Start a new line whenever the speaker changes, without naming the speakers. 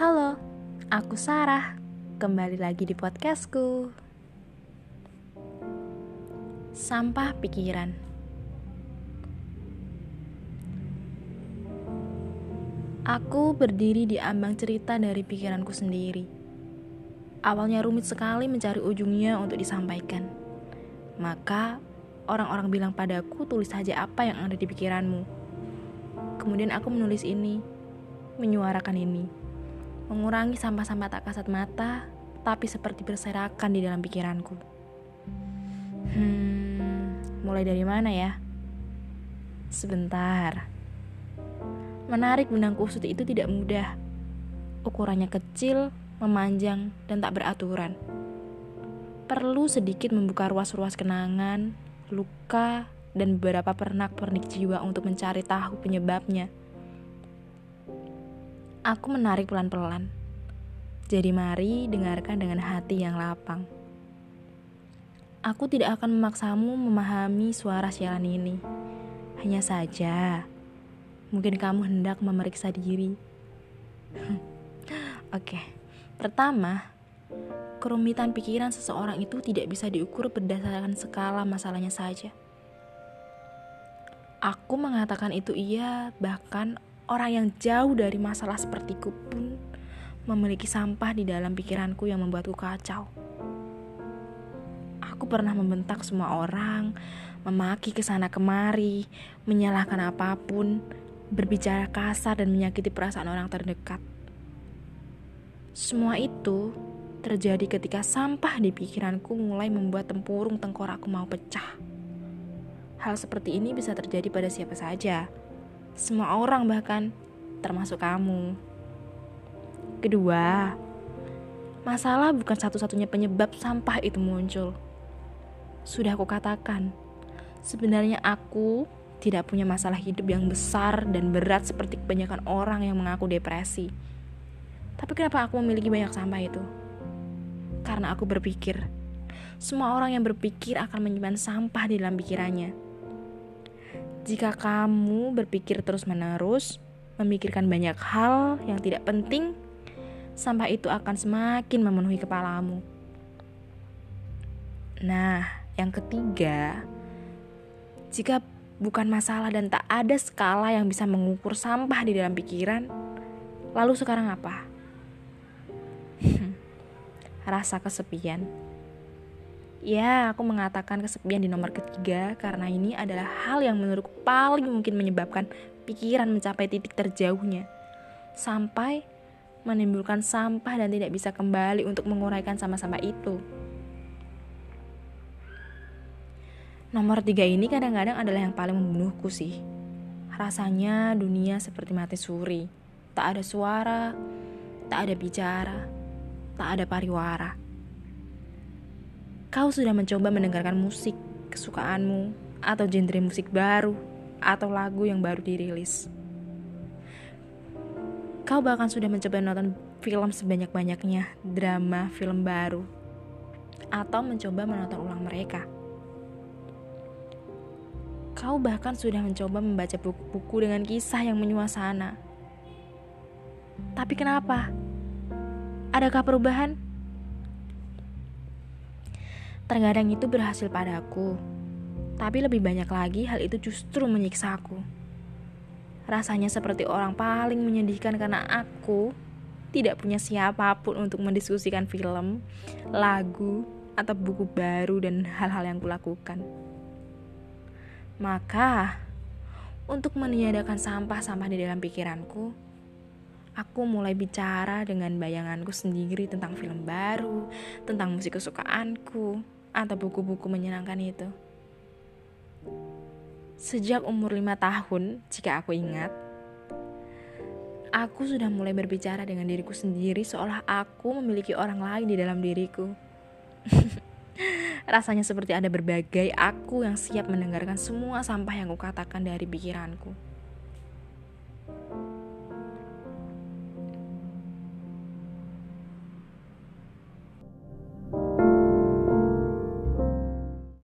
Halo, aku Sarah. Kembali lagi di podcastku. Sampah pikiran. Aku berdiri di ambang cerita dari pikiranku sendiri. Awalnya rumit sekali mencari ujungnya untuk disampaikan. Maka orang-orang bilang padaku tulis saja apa yang ada di pikiranmu. Kemudian aku menulis ini, menyuarakan ini mengurangi sampah-sampah tak kasat mata, tapi seperti berserakan di dalam pikiranku. Hmm, mulai dari mana ya? Sebentar. Menarik benang kusut itu tidak mudah. Ukurannya kecil, memanjang, dan tak beraturan. Perlu sedikit membuka ruas-ruas kenangan, luka, dan beberapa pernak-pernik jiwa untuk mencari tahu penyebabnya. Aku menarik pelan-pelan. Jadi mari dengarkan dengan hati yang lapang. Aku tidak akan memaksamu memahami suara siaran ini. Hanya saja, mungkin kamu hendak memeriksa diri. Oke, pertama, kerumitan pikiran seseorang itu tidak bisa diukur berdasarkan skala masalahnya saja. Aku mengatakan itu iya, bahkan Orang yang jauh dari masalah sepertiku pun memiliki sampah di dalam pikiranku yang membuatku kacau. Aku pernah membentak semua orang, memaki ke sana kemari, menyalahkan apa pun, berbicara kasar dan menyakiti perasaan orang terdekat. Semua itu terjadi ketika sampah di pikiranku mulai membuat tempurung tengkorakku mau pecah. Hal seperti ini bisa terjadi pada siapa saja semua orang bahkan, termasuk kamu. Kedua, masalah bukan satu-satunya penyebab sampah itu muncul. Sudah aku katakan, sebenarnya aku tidak punya masalah hidup yang besar dan berat seperti kebanyakan orang yang mengaku depresi. Tapi kenapa aku memiliki banyak sampah itu? Karena aku berpikir, semua orang yang berpikir akan menyimpan sampah di dalam pikirannya jika kamu berpikir terus-menerus, memikirkan banyak hal yang tidak penting, sampah itu akan semakin memenuhi kepalamu. Nah, yang ketiga, jika bukan masalah dan tak ada skala yang bisa mengukur sampah di dalam pikiran, lalu sekarang apa? Rasa kesepian. Ya, aku mengatakan kesepian di nomor ketiga karena ini adalah hal yang menurutku paling mungkin menyebabkan pikiran mencapai titik terjauhnya. Sampai menimbulkan sampah dan tidak bisa kembali untuk menguraikan sama-sama itu. Nomor tiga ini kadang-kadang adalah yang paling membunuhku sih. Rasanya dunia seperti mati suri. Tak ada suara, tak ada bicara, tak ada pariwara. Kau sudah mencoba mendengarkan musik kesukaanmu atau genre musik baru atau lagu yang baru dirilis. Kau bahkan sudah mencoba nonton film sebanyak-banyaknya, drama, film baru, atau mencoba menonton ulang mereka. Kau bahkan sudah mencoba membaca buku-buku dengan kisah yang menyuasana. Tapi kenapa? Adakah perubahan? Terkadang itu berhasil padaku, tapi lebih banyak lagi hal itu justru menyiksa aku. Rasanya seperti orang paling menyedihkan karena aku tidak punya siapa pun untuk mendiskusikan film, lagu, atau buku baru dan hal-hal yang kulakukan. Maka, untuk meniadakan sampah-sampah di dalam pikiranku, aku mulai bicara dengan bayanganku sendiri tentang film baru, tentang musik kesukaanku, atau buku-buku menyenangkan itu. Sejak umur lima tahun, jika aku ingat, aku sudah mulai berbicara dengan diriku sendiri seolah aku memiliki orang lain di dalam diriku. Rasanya seperti ada berbagai aku yang siap mendengarkan semua sampah yang kukatakan dari pikiranku.